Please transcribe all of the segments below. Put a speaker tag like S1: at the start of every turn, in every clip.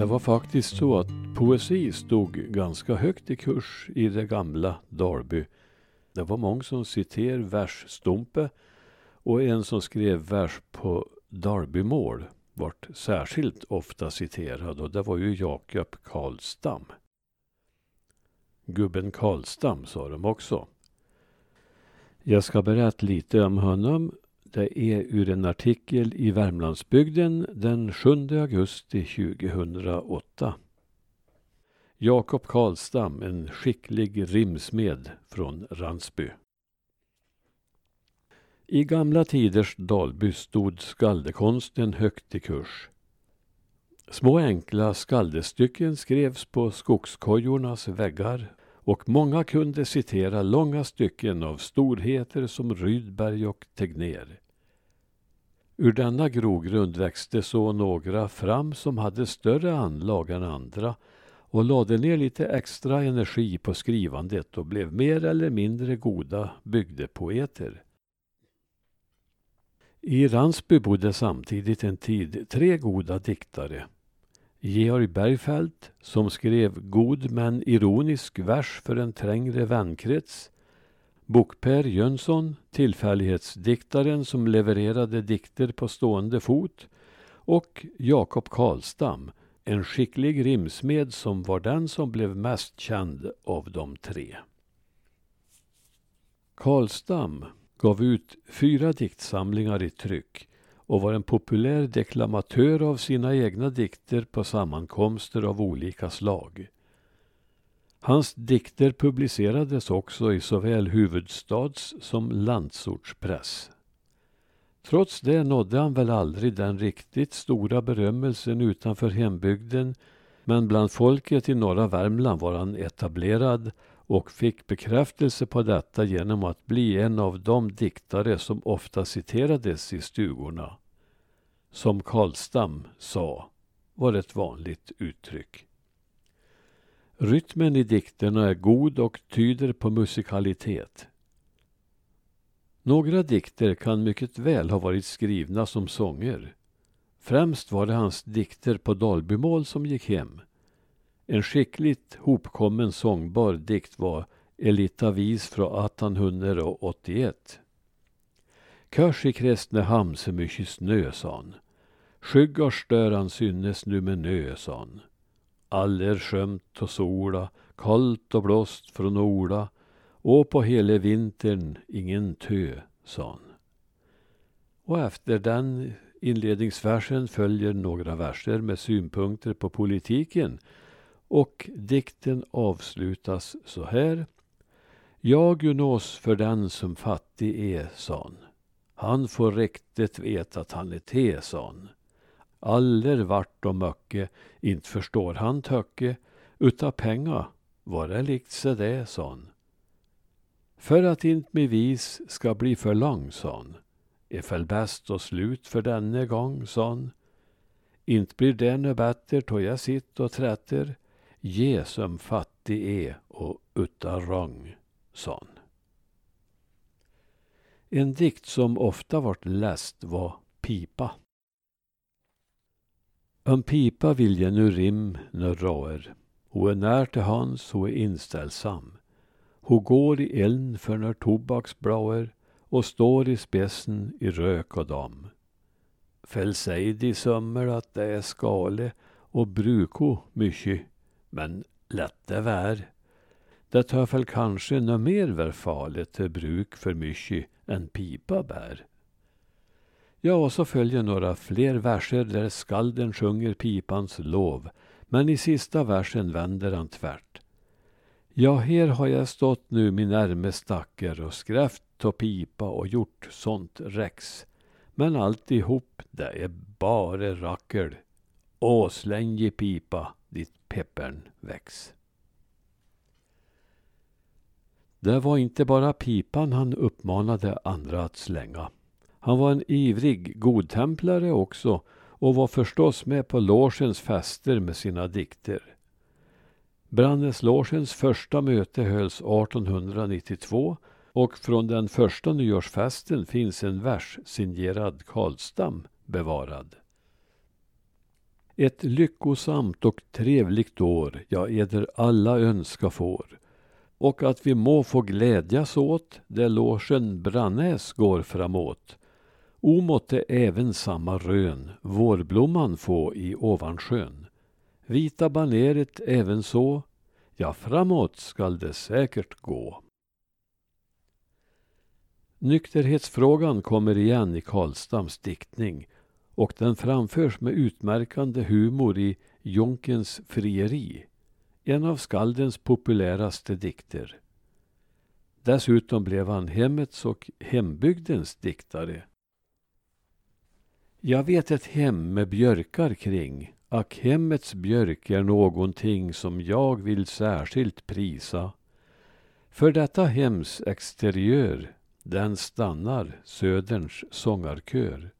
S1: Det var faktiskt så att poesi stod ganska högt i kurs i det gamla Dalby. Det var många som citerade versstumpe och en som skrev vers på Dalbymål vart särskilt ofta citerad och det var ju Jakob Karlstam. Gubben Karlstam sa de också. Jag ska berätta lite om honom. Det är ur en artikel i Värmlandsbygden den 7 augusti 2008. Jakob Karlstam, en skicklig rimsmed från Ransby. I gamla tiders Dalby stod skaldekonsten högt i kurs. Små enkla skaldestycken skrevs på skogskojornas väggar och många kunde citera långa stycken av storheter som Rydberg och Tegnér. Ur denna grogrund växte så några fram som hade större anlag än andra och lade ner lite extra energi på skrivandet och blev mer eller mindre goda bygdepoeter. I Ransby bodde samtidigt en tid tre goda diktare. Georg Bergfeldt, som skrev god men ironisk vers för en trängre vänkrets. Bok-Per Jönsson, tillfällighetsdiktaren som levererade dikter på stående fot. Och Jakob Karlstam, en skicklig rimsmed som var den som blev mest känd av de tre. Karlstam gav ut fyra diktsamlingar i tryck och var en populär deklamatör av sina egna dikter på sammankomster av olika slag. Hans dikter publicerades också i såväl huvudstads som landsortspress. Trots det nådde han väl aldrig den riktigt stora berömmelsen utanför hembygden men bland folket i norra Värmland var han etablerad och fick bekräftelse på detta genom att bli en av de diktare som ofta citerades i stugorna. Som Karlstam sa var ett vanligt uttryck. Rytmen i dikterna är god och tyder på musikalitet. Några dikter kan mycket väl ha varit skrivna som sånger. Främst var det hans dikter på Dalbymål som gick hem. En skickligt hopkommen sångbar dikt var Elita vis från 1881. Kors i Kristinehamn så mycket snö, sa han. Skyggar störan synnes nu med nö, sa han. All er skömt och sola, kallt och blåst från Ola och på hela vintern ingen tö, sa han. Och efter den inledningsversen följer några verser med synpunkter på politiken och dikten avslutas så här. Jag gunås, för den som fattig är, sa Han han får riktigt veta att han är teson. Aller vart och möcke, inte förstår han töcke, utan penga, var det likt se det, son. För att inte min vis ska bli för lång, son, är väl bäst och slut för denne gång, son. Inte blir det nu bättre då jag sitter och trätter, ge som fattig är och utan rang, son. En dikt som ofta vart läst var Pipa. Om pipa vill jag nu rim när raer. Ho är när till hans, ho är inställsam. Ho går i eld för när tobaksblauer och står i spetsen i rök och dam. Fäll säg de sömmer att det är skale och bruko mycket men lätte vär. Det hör väl kanske nå mer verfalet farligt till bruk för mycket än pipa bär. Ja, och så följer några fler verser där skalden sjunger pipans lov, men i sista versen vänder han tvärt. Ja, här har jag stått nu min ärme stacker och skräft och pipa och gjort sånt rex. Men alltihop, det är bara rackel. Åh, släng i pipa, ditt peppern väx. Det var inte bara pipan han uppmanade andra att slänga. Han var en ivrig godtemplare också och var förstås med på logens fester med sina dikter. Branneslogens första möte hölls 1892 och från den första nyårsfesten finns en vers signerad Karlstam bevarad. Ett lyckosamt och trevligt år jag eder alla önska får och att vi må få glädjas åt där logen Brannäs går framåt. O måtte även samma rön vårblomman få i Ovansjön. Vita baneret även så, ja framåt skall det säkert gå. Nykterhetsfrågan kommer igen i Karlstams diktning och den framförs med utmärkande humor i Jonkens frieri, en av skaldens populäraste dikter. Dessutom blev han hemmets och hembygdens diktare. Jag vet ett hem med björkar kring, ack hemmets björk är någonting som jag vill särskilt prisa. För detta hems exteriör, den stannar söderns sångarkör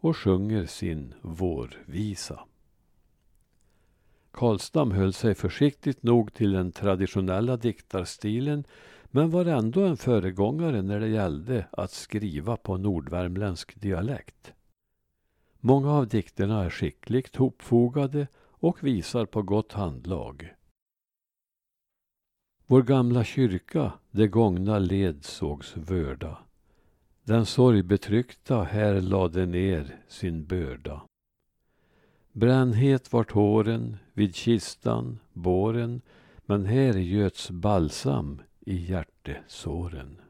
S1: och sjunger sin vårvisa. Karlstam höll sig försiktigt nog till den traditionella diktarstilen men var ändå en föregångare när det gällde att skriva på nordvärmländsk dialekt. Många av dikterna är skickligt hopfogade och visar på gott handlag. Vår gamla kyrka, det gångna led sågs vörda. Den sorgbetryckta här lade ner sin börda. Brännhet vart håren vid kistan, båren men här göts balsam i hjärtesåren.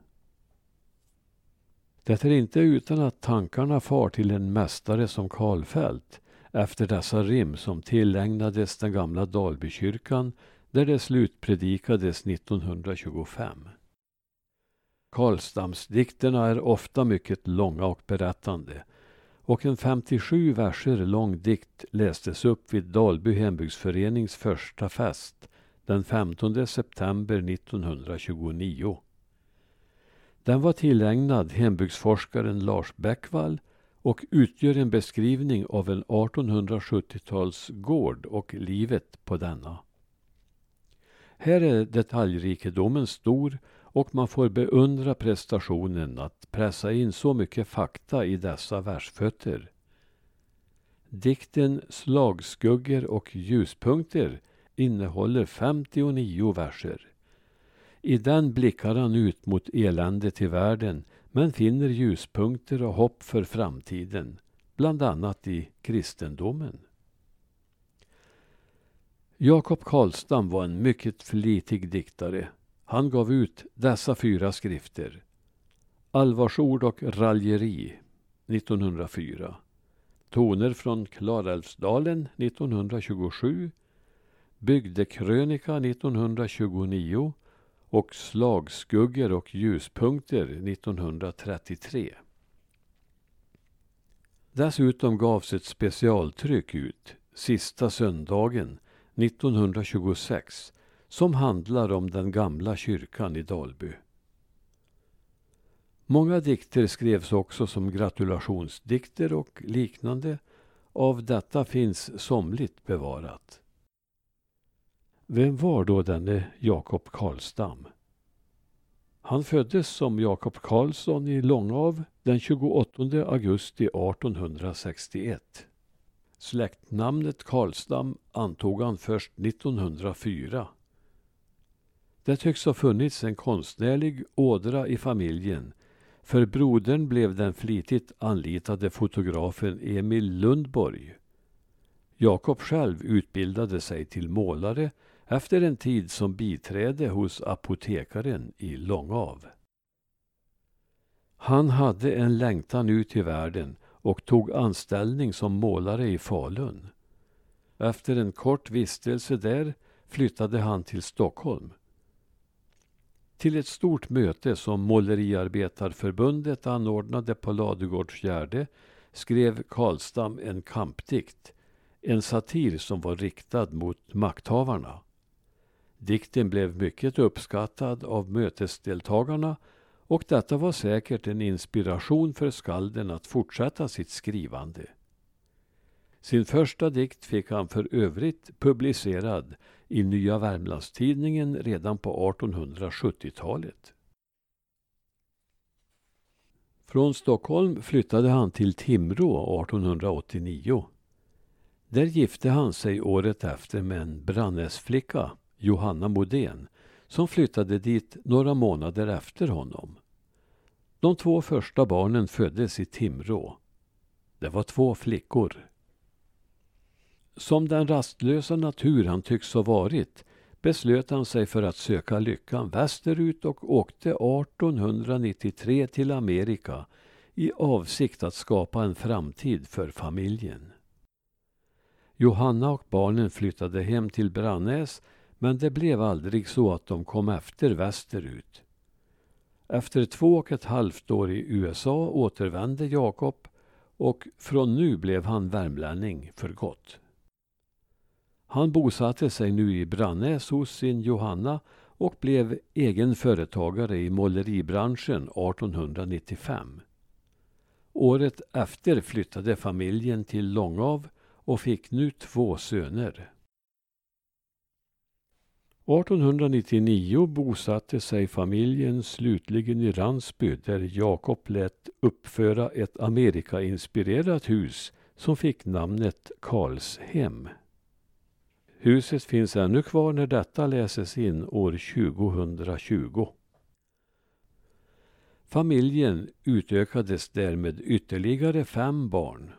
S1: Det är inte utan att tankarna far till en mästare som Karlfeldt efter dessa rim som tillägnades den gamla Dalbykyrkan där det slutpredikades 1925. Karlstamsdikterna är ofta mycket långa och berättande och en 57 verser lång dikt lästes upp vid Dalby hembygdsförenings första fest den 15 september 1929. Den var tillägnad hembygdsforskaren Lars Bäckvall och utgör en beskrivning av en 1870-talsgård och livet på denna. Här är detaljrikedomen stor och man får beundra prestationen att pressa in så mycket fakta i dessa versfötter. Dikten Slagskuggor och ljuspunkter innehåller 59 verser. I den blickar han ut mot eländet i världen men finner ljuspunkter och hopp för framtiden, bland annat i kristendomen. Jakob Karlstam var en mycket flitig diktare. Han gav ut dessa fyra skrifter. Allvarsord och raljeri 1904. Toner från Klarälvsdalen 1927. Bygdekrönika 1929 och Slagskuggor och ljuspunkter 1933. Dessutom gavs ett specialtryck ut sista söndagen 1926 som handlar om den gamla kyrkan i Dalby. Många dikter skrevs också som gratulationsdikter och liknande. Av detta finns somligt bevarat. Vem var då denne Jakob Karlstam? Han föddes som Jakob Karlsson i Långav den 28 augusti 1861. Släktnamnet Karlstam antog han först 1904. Det tycks ha funnits en konstnärlig ådra i familjen för brodern blev den flitigt anlitade fotografen Emil Lundborg. Jakob själv utbildade sig till målare efter en tid som biträde hos apotekaren i Långav. Han hade en längtan ut i världen och tog anställning som målare i Falun. Efter en kort vistelse där flyttade han till Stockholm. Till ett stort möte som Måleriarbetarförbundet anordnade på Ladugårdsgärde skrev Karlstam en kampdikt, en satir som var riktad mot makthavarna. Dikten blev mycket uppskattad av mötesdeltagarna och detta var säkert en inspiration för skalden att fortsätta sitt skrivande. Sin första dikt fick han för övrigt publicerad i Nya Värmlandstidningen redan på 1870-talet. Från Stockholm flyttade han till Timrå 1889. Där gifte han sig året efter med en Brannäsflicka, Johanna Modén, som flyttade dit några månader efter honom. De två första barnen föddes i Timrå. Det var två flickor. Som den rastlösa natur han tycks ha varit beslöt han sig för att söka lyckan västerut och åkte 1893 till Amerika i avsikt att skapa en framtid för familjen. Johanna och barnen flyttade hem till Brannäs men det blev aldrig så att de kom efter västerut. Efter två och ett halvt år i USA återvände Jakob och från nu blev han värmlänning för gott. Han bosatte sig nu i Brannäs hos sin Johanna och blev egen företagare i måleribranschen 1895. Året efter flyttade familjen till Långav och fick nu två söner. 1899 bosatte sig familjen slutligen i Ransby där Jakob lät uppföra ett Amerikainspirerat hus som fick namnet Karlshem. Huset finns ännu kvar när detta läses in år 2020. Familjen utökades därmed ytterligare fem barn.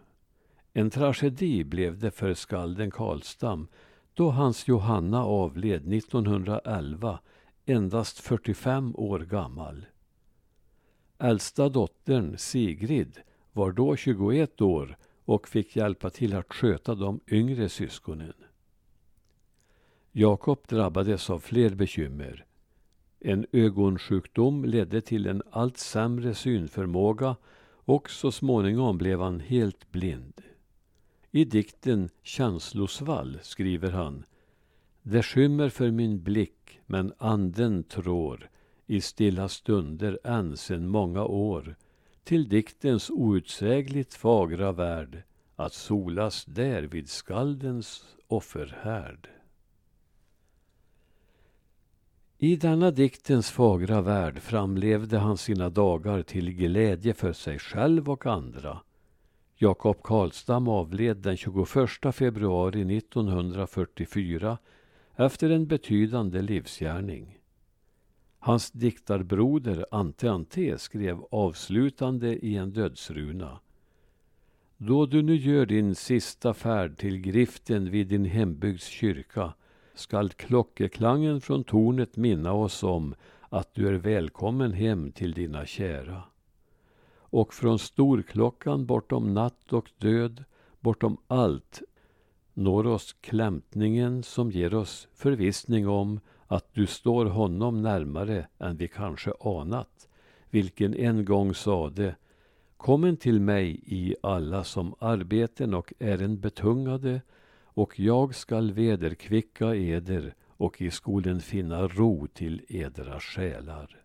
S1: En tragedi blev det för skalden Karlstam då hans Johanna avled 1911, endast 45 år gammal. Äldsta dottern Sigrid var då 21 år och fick hjälpa till att sköta de yngre syskonen. Jakob drabbades av fler bekymmer. En ögonsjukdom ledde till en allt sämre synförmåga och så småningom blev han helt blind. I dikten Känslosvall skriver han Det skymmer för min blick men anden trår i stilla stunder än sen många år till diktens outsägligt fagra värld att solas där vid skaldens offerhärd. I denna diktens fagra värld framlevde han sina dagar till glädje för sig själv och andra. Jakob Karlstam avled den 21 februari 1944 efter en betydande livsgärning. Hans diktarbroder Ante Ante skrev avslutande i en dödsruna. Då du nu gör din sista färd till griften vid din hembygds kyrka skall klockeklangen från tornet minna oss om att du är välkommen hem till dina kära. Och från storklockan bortom natt och död, bortom allt, når oss klämtningen som ger oss förvissning om att du står honom närmare än vi kanske anat, vilken en gång sade Kommen till mig i alla som arbeten och ären betungade och jag skall vederkvicka eder och i skolen finna ro till edra själar.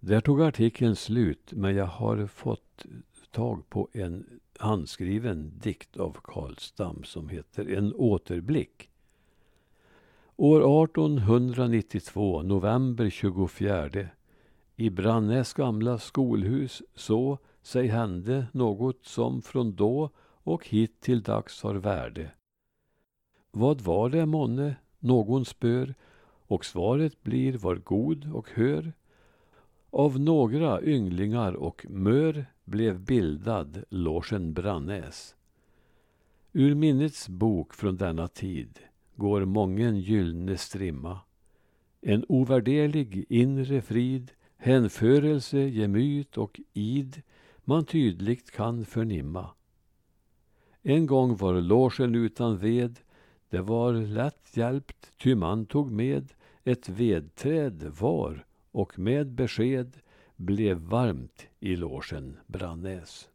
S1: Där tog artikeln slut, men jag har fått tag på en handskriven dikt av Karl Stam som heter En återblick. År 1892, november 24 i Brannäs gamla skolhus så sig hände något som från då och hit till dags har värde. Vad var det månne någon spör och svaret blir var god och hör. Av några ynglingar och mör blev bildad logen Brannäs. Ur minnets bok från denna tid går mången gyllne strimma. En ovärderlig inre frid hänförelse, gemyt och id man tydligt kan förnimma. En gång var logen utan ved, det var lätt hjälpt, ty man tog med ett vedträd var och med besked blev varmt i logen Brannäs.